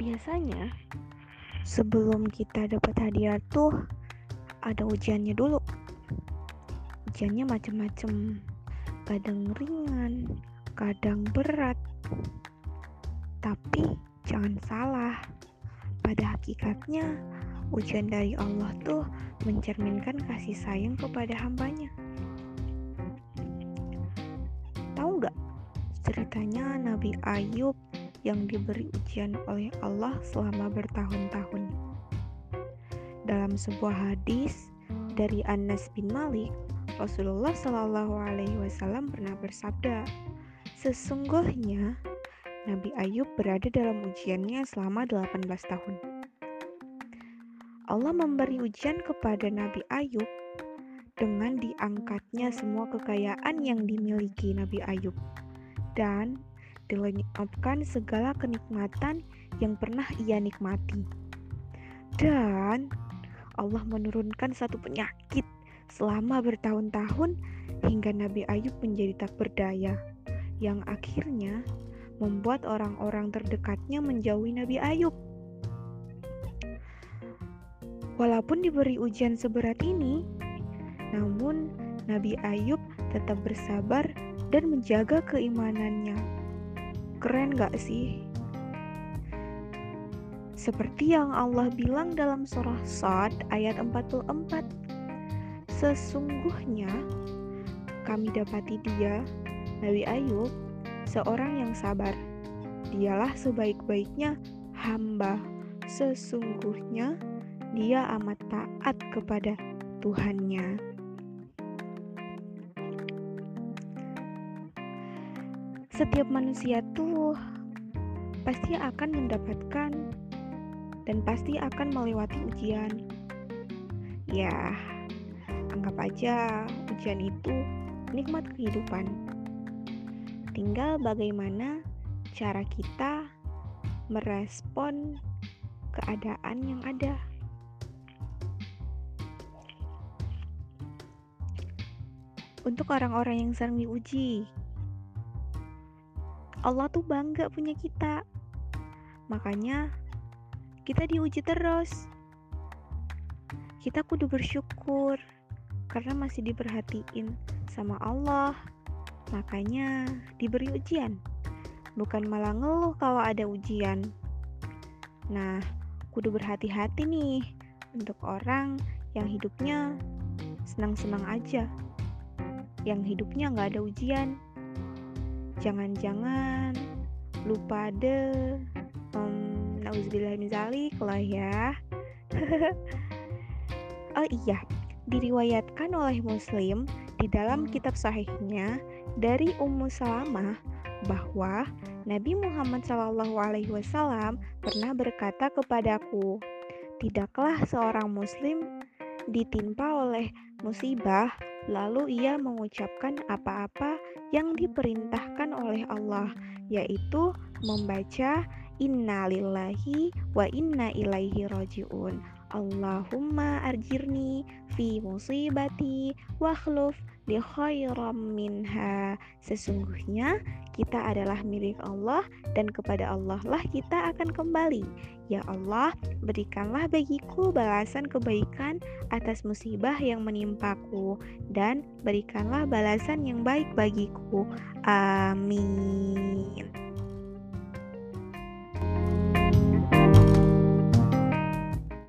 Biasanya sebelum kita dapat hadiah tuh ada ujiannya dulu. Ujiannya macam-macam. Kadang ringan, kadang berat. Tapi jangan salah. Pada hakikatnya, ujian dari Allah tuh mencerminkan kasih sayang kepada hambanya. Tahu nggak ceritanya Nabi Ayub yang diberi ujian oleh Allah selama bertahun-tahun? Dalam sebuah hadis dari Anas bin Malik, Rasulullah Shallallahu Alaihi Wasallam pernah bersabda, sesungguhnya Nabi Ayub berada dalam ujiannya selama 18 tahun. Allah memberi ujian kepada Nabi Ayub dengan diangkatnya semua kekayaan yang dimiliki Nabi Ayub dan dilenyapkan segala kenikmatan yang pernah ia nikmati. Dan Allah menurunkan satu penyakit selama bertahun-tahun hingga Nabi Ayub menjadi tak berdaya yang akhirnya membuat orang-orang terdekatnya menjauhi Nabi Ayub. Walaupun diberi ujian seberat ini, namun Nabi Ayub tetap bersabar dan menjaga keimanannya. Keren gak sih? Seperti yang Allah bilang dalam surah Sad ayat 44. Sesungguhnya kami dapati dia, Nabi Ayub, seorang yang sabar. Dialah sebaik-baiknya hamba. Sesungguhnya dia amat taat kepada Tuhannya. Setiap manusia tuh pasti akan mendapatkan dan pasti akan melewati ujian. Ya, anggap aja ujian itu nikmat kehidupan. Tinggal bagaimana cara kita merespon keadaan yang ada. Untuk orang-orang yang sering diuji, Allah tuh bangga punya kita. Makanya kita diuji terus. Kita kudu bersyukur karena masih diperhatiin sama Allah. Makanya diberi ujian, bukan malah ngeluh kalau ada ujian. Nah, kudu berhati-hati nih untuk orang yang hidupnya senang-senang aja, yang hidupnya nggak ada ujian. Jangan-jangan lupa deh, um, nauzubillah lah ya. oh iya, diriwayatkan oleh Muslim di dalam kitab sahihnya dari Ummu Salamah bahwa Nabi Muhammad Wasallam pernah berkata kepadaku, tidaklah seorang Muslim ditimpa oleh musibah lalu ia mengucapkan apa-apa yang diperintahkan oleh Allah, yaitu membaca Innalillahi wa inna ilaihi rojiun. Allahumma arjirni fi musibati wa khluf li khairam minha. Sesungguhnya kita adalah milik Allah dan kepada Allah lah kita akan kembali. Ya Allah, berikanlah bagiku balasan kebaikan atas musibah yang menimpaku dan berikanlah balasan yang baik bagiku. Amin.